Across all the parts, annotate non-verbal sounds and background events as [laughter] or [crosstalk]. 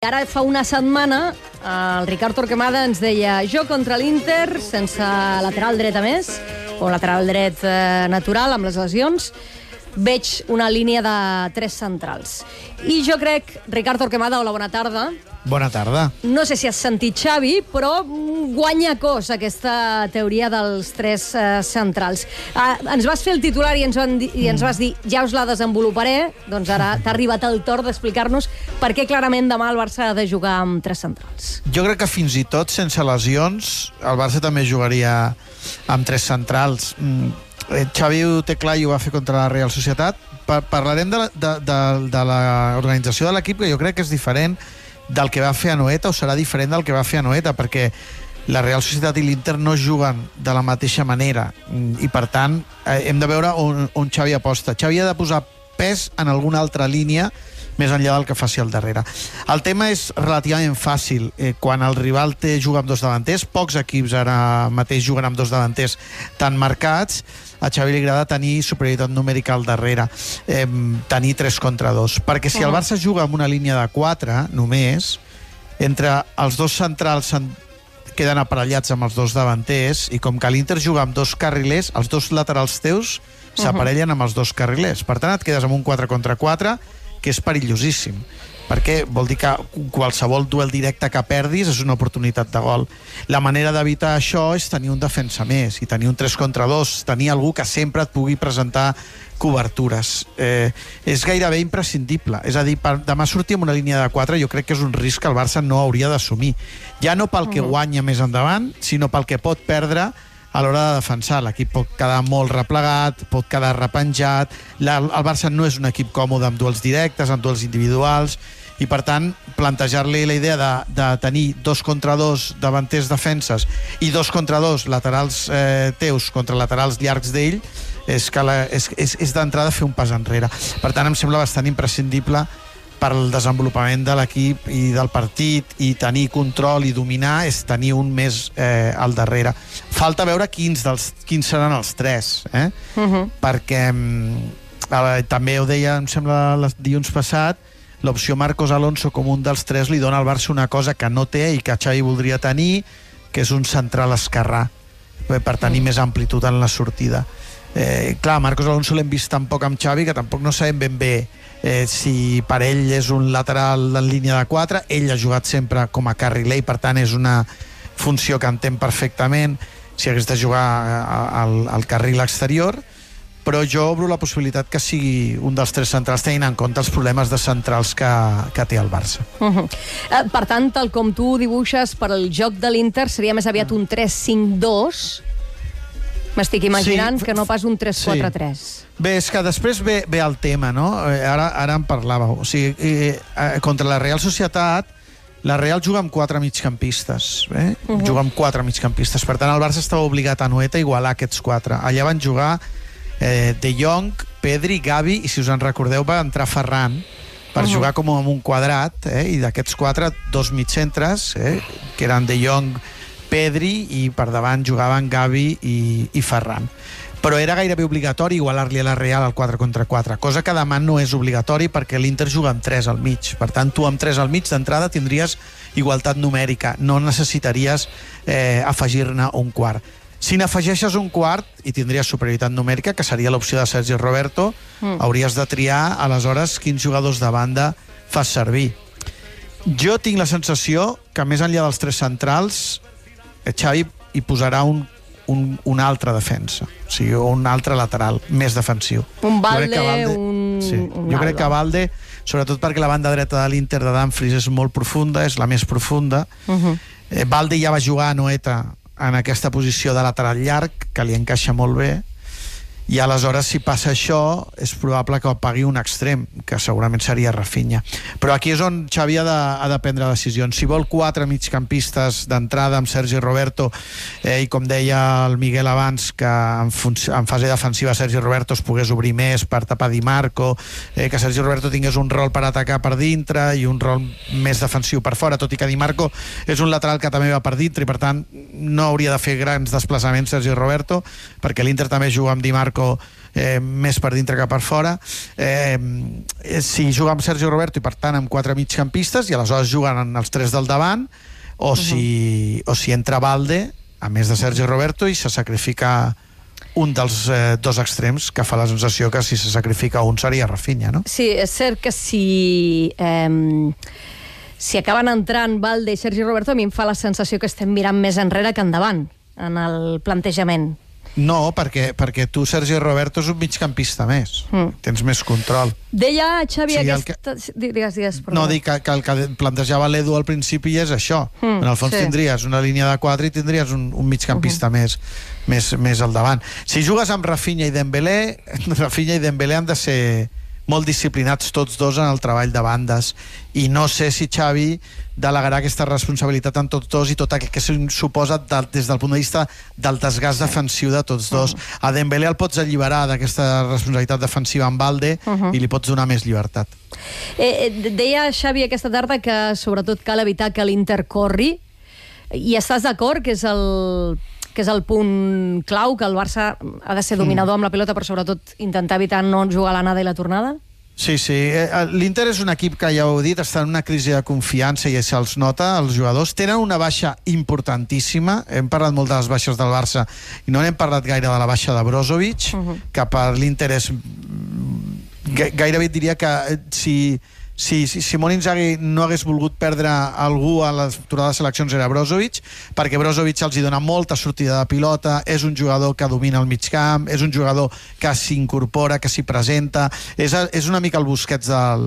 Ara fa una setmana el Ricard Torquemada ens deia jo contra l'Inter sense lateral dret a més, o lateral dret eh, natural amb les lesions, veig una línia de tres centrals. I jo crec, Ricard Torquemada, hola, bona tarda. Bona tarda. No sé si has sentit Xavi, però guanya cos aquesta teoria dels tres eh, centrals. Eh, ens vas fer el titular i ens, van dir, i ens vas dir ja us la desenvoluparé, doncs ara t'ha arribat el torn d'explicar-nos per què clarament demà el Barça ha de jugar amb tres centrals. Jo crec que fins i tot sense lesions el Barça també jugaria amb tres centrals. Mm, Xavi ho té clar i ho va fer contra la Real Societat. Pa parlarem de, la- de, de, de l'organització de l'equip, que jo crec que és diferent del que va fer a Noeta o serà diferent del que va fer a Noeta, perquè la Real Societat i l'Inter no juguen de la mateixa manera Mm, i per tant eh, hem de veure on, on Xavi aposta. Xavi ha de posar pes en alguna altra línia més enllà del que faci al darrere. El tema és relativament fàcil. Eh, quan el rival té juga amb dos davanters, pocs equips ara mateix juguen amb dos davanters tan marcats, a Xavi li agrada tenir superioritat numèrica al darrere, eh, tenir 3 contra 2. Perquè si el Mhm. Barça juga amb una línia de 4 només, entre els dos centrals queden aparellats amb els dos davanters i com que l'Inter juga amb dos carrilers, els dos laterals teus s'aparellen amb els dos carrilers. Per tant, et quedes amb un 4 contra 4 que és perillosíssim perquè vol dir que qualsevol duel directe que perdis és una oportunitat de gol. La manera d'evitar això és tenir un defensa més i tenir un 3 contra 2, tenir algú que sempre et pugui presentar cobertures. Eh, és gairebé imprescindible. És a dir, per demà sortir amb una línia de 4 jo crec que és un risc que el Barça no hauria d'assumir. Ja no pel que guanya més endavant, sinó pel que pot perdre a l'hora de defensar. L'equip pot quedar molt replegat, pot quedar repenjat. La, el Barça no és un equip còmode amb duels directes, amb duels individuals, i per tant plantejar-li la idea de, de tenir dos contra dos davanters defenses i dos contra dos laterals eh, teus contra laterals llargs d'ell és, que la, és, és, és d'entrada fer un pas enrere. Per tant, em sembla bastant imprescindible per al desenvolupament de l'equip i del partit i tenir control i dominar és tenir un més eh, al darrere. Falta veure quins, dels, quins seran els tres, eh? Uh -huh. perquè mm, eh, també ho deia, em sembla, el dilluns passat, l'opció Marcos Alonso com un dels tres li dona al Barça una cosa que no té i que Xavi voldria tenir, que és un central esquerrà, eh, per tenir més amplitud en la sortida. Eh, clar, Marcos Alonso l'hem vist tan poc amb Xavi que tampoc no sabem ben bé eh, si per ell és un lateral en línia de 4, ell ha jugat sempre com a carriler i per tant és una funció que entén perfectament si hagués de jugar eh, al, al carril exterior però jo obro la possibilitat que sigui un dels tres centrals tenint en compte els problemes de centrals que, que té el Barça. Uh -huh. eh, per tant, tal com tu dibuixes per al joc de l'Inter, seria més aviat un 3-5-2. M'estic imaginant Sí. que no pas un 3-4-3. Bé, és que després ve, ve el tema, no? Eh, Ara, ara en parlàveu. O sigui, eh, eh, contra la Real Societat, la Real juga amb quatre migcampistes. Eh? Uh -huh. Juga amb quatre migcampistes. Per tant, el Barça estava obligat a Noeta a igualar aquests quatre. Allà van jugar eh, De Jong, Pedri, Gavi, i si us en recordeu va entrar Ferran per uh. -huh. jugar com amb un quadrat, eh? i d'aquests quatre, dos mitcentres, eh? que eren De Jong, Pedri, i per davant jugaven Gavi i, i Ferran però era gairebé obligatori igualar-li a la Real al 4 contra 4, cosa que demà no és obligatori perquè l'Inter juga amb 3 al mig. Per tant, tu amb 3 al mig d'entrada tindries igualtat numèrica, no necessitaries eh, afegir-ne un quart. Si n'afegeixes un quart i tindries superioritat numèrica, que seria l'opció de Sergi Roberto, Mm. hauries de triar aleshores quins jugadors de banda fas servir. Jo tinc la sensació que més enllà dels tres centrals, Xavi hi posarà un, un, un altre defensa, o sigui, un altre lateral, més defensiu. Un que Valde, un... Sí. un Jo crec que. Valde, sobretot perquè la banda dreta de l'Inter de Dumfries és molt profunda, és la més profunda. Uh -huh. Eh, Valde ja va jugar a Noeta en aquesta posició de lateral llarg, que li encaixa molt bé, i aleshores si passa això és probable que el pagui un extrem que segurament seria Rafinha. Però aquí és on Xavi ha de, ha de prendre decisions. Si vol quatre migcampistes d'entrada amb Sergi Roberto eh, i com deia el Miguel abans que en, en fase defensiva Sergi Roberto es pogués obrir més per tapar Di Marco eh, que Sergi Roberto tingués un rol per atacar per dintre i un rol més defensiu per fora tot i que Di Marco és un lateral que també va per dintre i per tant no hauria de fer grans desplaçaments Sergi Roberto perquè l'Inter també juga amb Di Marco eh, més per dintre que per fora. Eh, si juga amb Sergio Roberto i per tant amb quatre migcampistes i aleshores juguen els tres del davant o, uh -huh. si, o si entra Valde a més de Sergio Roberto i se sacrifica un dels eh, dos extrems que fa la sensació que si se sacrifica un seria Rafinha, no? Sí, és cert que si... Eh, si acaben entrant Valde i Sergi Roberto, a mi em fa la sensació que estem mirant més enrere que endavant en el plantejament. No, perquè, perquè tu, Sergi Roberto, és un migcampista més. Mm. Tens més control. Deia Xavi sí, aquesta... Que... Digues, digues, perdó. No, dic que, que el que plantejava l'Edu al principi és això. Mm, en el fons sí. tindries una línia de 4 i tindries un, un migcampista uh -huh. més, més, més al davant. Si jugues amb Rafinha i Dembélé, [laughs] Rafinha i Dembélé han de ser molt disciplinats tots dos en el treball de bandes i no sé si Xavi delegarà aquesta responsabilitat en tots dos i tot el que suposa de, des del punt de vista del desgast defensiu de tots dos. Uh -huh. A Dembélé el pots alliberar d'aquesta responsabilitat defensiva amb Valde uh -huh. i li pots donar més llibertat. Eh, eh, deia Xavi aquesta tarda que sobretot cal evitar que l'Inter corri i estàs d'acord que és el que és el punt clau, que el Barça ha de ser dominador amb la pilota, però sobretot intentar evitar no jugar l'anada i la tornada? Sí, sí. Eh, eh, L'Inter és un equip que, ja ho he dit, està en una crisi de confiança i se'ls nota, els jugadors. Tenen una baixa importantíssima. Hem parlat molt de les baixes del Barça i no n'hem parlat gaire de la baixa de Brozovic, uh -huh. que per l'Inter és... Gairebé diria que eh, si si, si Simón Inzaghi no hagués volgut perdre algú a l'aturada de seleccions era Brozovic, perquè Brozovic els hi dona molta sortida de pilota, és un jugador que domina el mig camp, és un jugador que s'incorpora, que s'hi presenta, és, és una mica el Busquets del,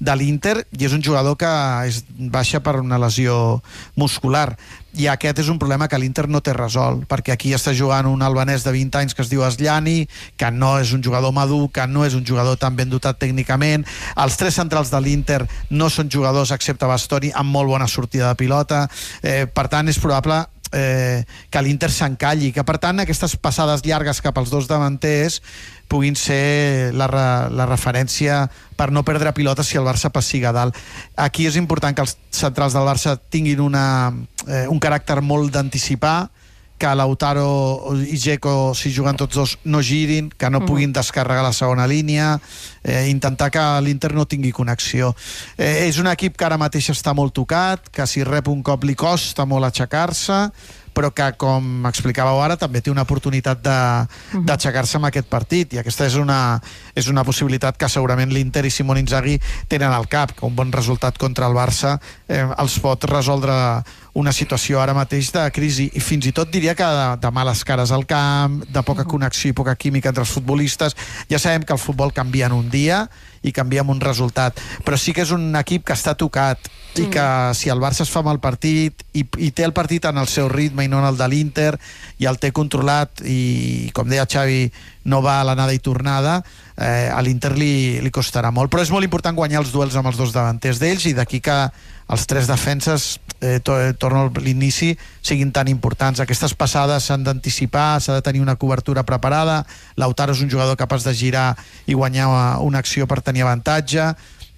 de l'Inter i és un jugador que és baixa per una lesió muscular i aquest és un problema que l'Inter no té resolt, perquè aquí està jugant un albanès de 20 anys que es diu Asllani, que no és un jugador madur, que no és un jugador tan ben dotat tècnicament. Els tres centrals de l'Inter no són jugadors, excepte Bastoni, amb molt bona sortida de pilota. Eh, per tant, és probable eh, que l'Inter s'encalli, que per tant aquestes passades llargues cap als dos davanters puguin ser la, la referència per no perdre pilota si el Barça passiga dalt. Aquí és important que els centrals del Barça tinguin una, eh, un caràcter molt d'anticipar, que Lautaro i Geco, si juguen tots dos, no girin, que no mm. puguin descarregar la segona línia, eh, intentar que l'Inter no tingui connexió. Eh, és un equip que ara mateix està molt tocat, que si rep un cop li costa molt aixecar-se, però que, com explicàveu ara, també té una oportunitat d'aixecar-se amb aquest partit, i aquesta és una, és una possibilitat que segurament l'Inter i Simón Inzaghi tenen al cap, que un bon resultat contra el Barça eh, els pot resoldre una situació ara mateix de crisi i fins i tot diria que de, de males cares al camp, de poca connexió i poca química entre els futbolistes. Ja sabem que el futbol canvia en un dia i canvia en un resultat, però sí que és un equip que està tocat i que si el Barça es fa mal partit i, i té el partit en el seu ritme i no en el de l'Inter i el té controlat i com deia Xavi no va a l'anada i tornada eh, a l'Inter li, li costarà molt. Però és molt important guanyar els duels amb els dos davanters d'ells i d'aquí que els tres defenses eh, to, eh, torno a l'inici siguin tan importants. Aquestes passades s'han d'anticipar, s'ha de tenir una cobertura preparada. Lautaro és un jugador capaç de girar i guanyar una acció per tenir avantatge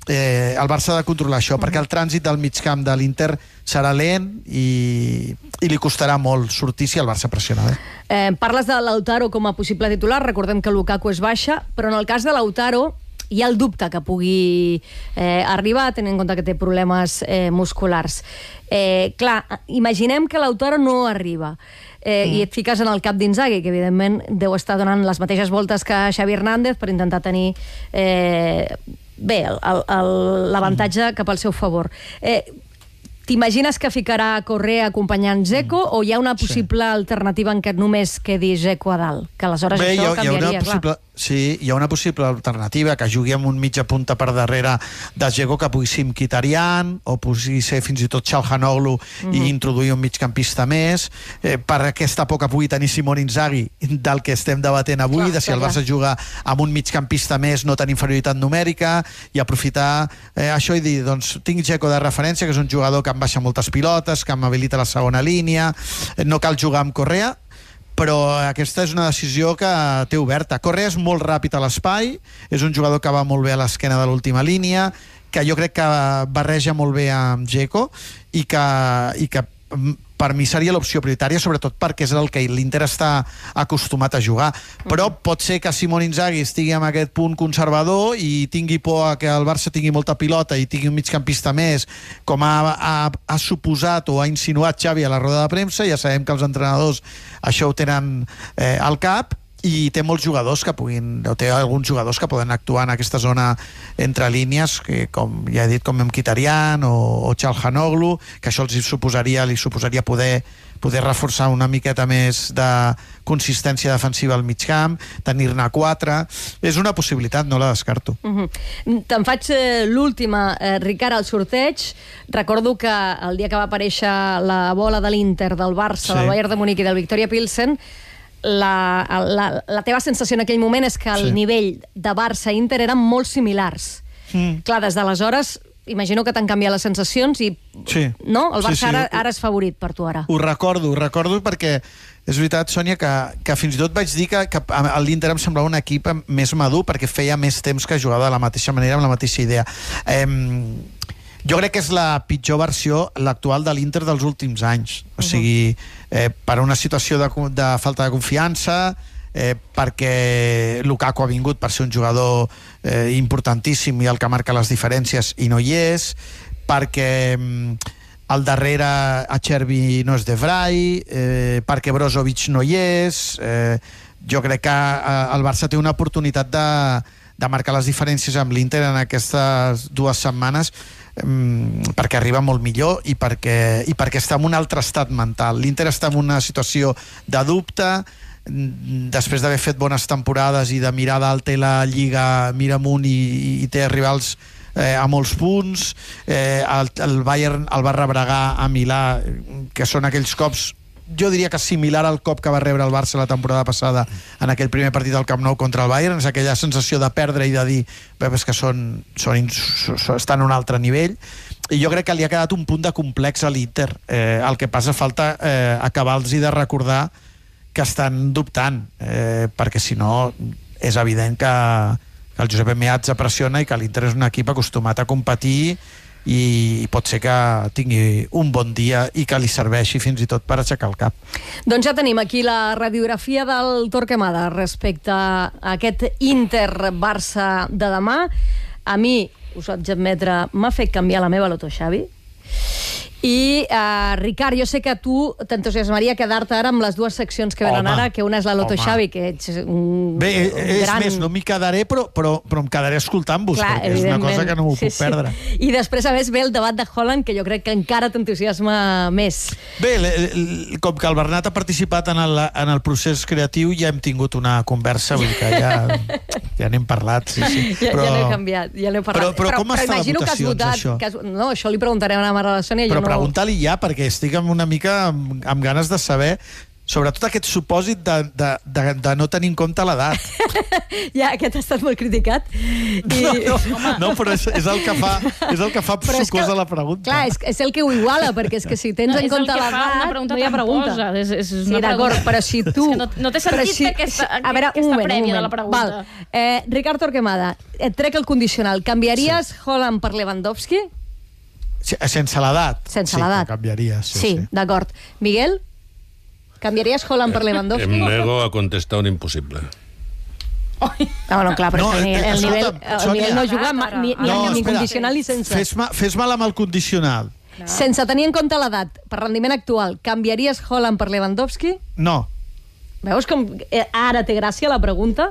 eh, el Barça ha de controlar això, mm -hmm. perquè el trànsit del mig camp de l'Inter serà lent i, i li costarà molt sortir si el Barça pressiona bé. Eh, parles de Lautaro com a possible titular, recordem que Lukaku és baixa, però en el cas de Lautaro hi ha el dubte que pugui eh, arribar, tenint en compte que té problemes eh, musculars. Eh, clar, imaginem que Lautaro no arriba eh, mm. i et fiques en el cap d'Inzaghi, que evidentment deu estar donant les mateixes voltes que Xavi Hernández per intentar tenir eh, bé, l'avantatge cap al seu favor. Eh, T'imagines que ficarà Correa acompanyant Zeco mm. o hi ha una possible sí. alternativa en què només quedi Zeco a dalt? Que aleshores Bé, això hi ha, canviaria, hi ha una possible, clar. Sí, hi ha una possible alternativa, que jugui amb un mitja punta per darrere de Jego, que pugui ser Mkhitaryan, o pugui ser fins i tot Chalhanoglu mm -hmm. i mhm. introduir un migcampista més, eh, per aquesta poca pugui tenir Simón Inzaghi, del que estem debatent avui, clar, de si el Barça clar. juga amb un migcampista més no tenir inferioritat numèrica, i aprofitar eh, això i dir, doncs, tinc Jego de referència, que és un jugador que em baixa moltes pilotes, que m'habilita la segona línia, no cal jugar amb Correa, però aquesta és una decisió que té oberta. Correa és molt ràpid a l'espai, és un jugador que va molt bé a l'esquena de l'última línia, que jo crec que barreja molt bé amb Geco i que, i que per mi seria l'opció prioritària, sobretot perquè és el que l'Inter està acostumat a jugar. Però pot ser que Simone Inzaghi estigui en aquest punt conservador i tingui por a que el Barça tingui molta pilota i tingui un migcampista més, com ha, ha, ha suposat o ha insinuat Xavi a la roda de premsa. Ja sabem que els entrenadors això ho tenen eh, al cap i té molts jugadors que puguin, o té alguns jugadors que poden actuar en aquesta zona entre línies, que com ja he dit, com Mkhitaryan o, o Chalhanoglu, que això els suposaria, li suposaria poder poder reforçar una miqueta més de consistència defensiva al mig camp, tenir-ne quatre... És una possibilitat, no la descarto. Uh -huh. Te'n faig eh, l'última, eh, Ricard, al sorteig. Recordo que el dia que va aparèixer la bola de l'Inter, del Barça, sí. del Bayern de Múnich i del Victoria Pilsen, la, la, la teva sensació en aquell moment és que el Sí. nivell de Barça-Inter eren molt similars. Mm. Clar, des d'aleshores, imagino que t'han canviat les sensacions i... Sí. No? El Sí, Barça sí, ara, ho- ara és favorit per tu, ara. Ho recordo, ho recordo perquè és veritat, Sònia, que, que fins i tot vaig dir que, que l'Inter em semblava un equip més madur perquè feia més temps que jugava de la mateixa manera, amb la mateixa idea. Eh, jo crec que és la pitjor versió, l'actual de l'Inter dels últims anys. O sigui, eh, per una situació de, de falta de confiança, eh, perquè Lukaku ha vingut per ser un jugador eh, importantíssim i el que marca les diferències i no hi és, perquè mm, al darrere a Chervi no és de Vrij, eh, perquè Brozovic no hi és, eh, jo crec que eh, el Barça té una oportunitat de, de marcar les diferències amb l'Inter en aquestes dues setmanes perquè arriba molt millor i perquè, i perquè està en un altre estat mental. L'Inter està en una situació de dubte, mm, després d'haver fet bones temporades i de mirar d'alta i la Lliga mira amunt i, i té rivals eh, a molts punts eh, el, el Bayern el va rebregar a Milà que són aquells cops jo diria que similar al cop que va rebre el Barça la temporada passada en aquell primer partit del Camp Nou contra el Bayern, és aquella sensació de perdre i de dir "Bé, és que són, són, són, estan a un altre nivell i jo crec que li ha quedat un punt de complex a l'Inter. Eh, el que passa falta eh, acabar-los de recordar que estan dubtant eh, perquè si no és evident que, que el Josep Meazza pressiona i que l'Inter és un equip acostumat a competir i pot ser que tingui un bon dia i que li serveixi fins i tot per aixecar el cap. Doncs ja tenim aquí la radiografia del Torquemada respecte a aquest Inter-Barça de demà. A mi, us ho haig d'admetre, m'ha fet canviar la meva loto, Xavi. I, uh, Ricard, jo sé que a tu t'entusiasmaria quedar-te ara amb les dues seccions que venen Home, ara, que una és la Loto home. Xavi, que ets un, Bé, eh, és gran... més, no m'hi quedaré, però, però, però em quedaré escoltant-vos, perquè és una cosa que no m'ho Sí, puc perdre. Sí. I després, a més, ve el debat de Holland, que jo crec que encara t'entusiasma més. Bé, l- l- com que el Bernat ha participat en el, en el procés creatiu, ja hem tingut una conversa, vull dir que ja, [laughs] ja n'hem parlat. Sí, sí. Ja, ja n'he canviat, ja n'he parlat. Però- però com està la imagino que has votat, això? Que has, no, això li preguntarem a la mare de la Sònia. Però jo no... pregunta-li ja, perquè estic amb una mica amb, amb ganes de saber sobretot aquest supòsit de, de, de, de no tenir en compte l'edat. [laughs] Ja, aquest ha estat molt criticat. I... No, no, [laughs] no, però és, és el que fa, és el que fa [laughs] Però és que- sucosa la pregunta. Clar, és, és el que ho iguala, perquè és que si tens No, en és el compte que fa l'edat, una pregunta no hi ha pregunta. tramposa. És- és sí, una d'acord, pregunta- però si tu... És que no- no té sentit aquesta- a veure, aquesta moment, prèvia un de la moment. pregunta. Val. Eh, Ricard Torquemada, et trec el condicional. Canviaries sí. Holland per Lewandowski? Sí, Sense l'edat. Sense sí, l'edat. canviaria, sí. sí, sí. d'acord. Miguel? Canviaries Holland per Lewandowski? Em nego a contestar un impossible. No, no, clar, però No, eh, el, nivell, el Sònia. nivell no juga ma- ni, ni, No, ni espera. condicional ni sense. Fes-me fes mal amb el condicional. Sense tenir en compte l'edat, per rendiment actual, canviaries Holland per Lewandowski? No. Veus com eh, ara té gràcia la pregunta?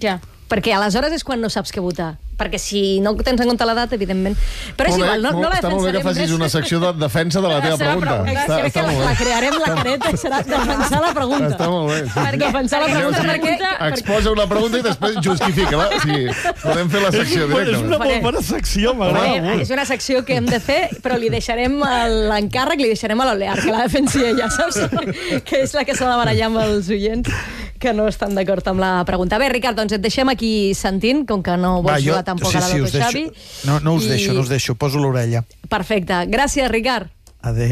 Ja. Perquè aleshores és quan no saps què votar. Perquè si no tens en compte l'edat, evidentment... Però és igual, no, no la està molt bé que defensarem facis una secció de defensa de la teva pregunta. pregunta. Està, Crec està que la, la crearem, la careta, serà defensar la pregunta. Està molt bé. Sí. Perquè defensar la pregunta, Sí, perquè... Exposa una pregunta i després justifica. Va? Sí, podem fer la secció és una directament. molt bona secció, m'agrada és una secció que hem de fer, però li deixarem l'encàrrec, li deixarem a l'Olear, que la defensi ella, saps? [laughs] que és la que s'ha de barallar amb els oients que no estan d'acord amb la pregunta. Bé, Ricard, doncs et deixem aquí sentint, com que no vols Va, jo- jugar tampoc sí, a la sí. Xavi. No, no us I- deixo, no us deixo. Poso l'orella. Perfecte. Gràcies, Ricard. Adéu.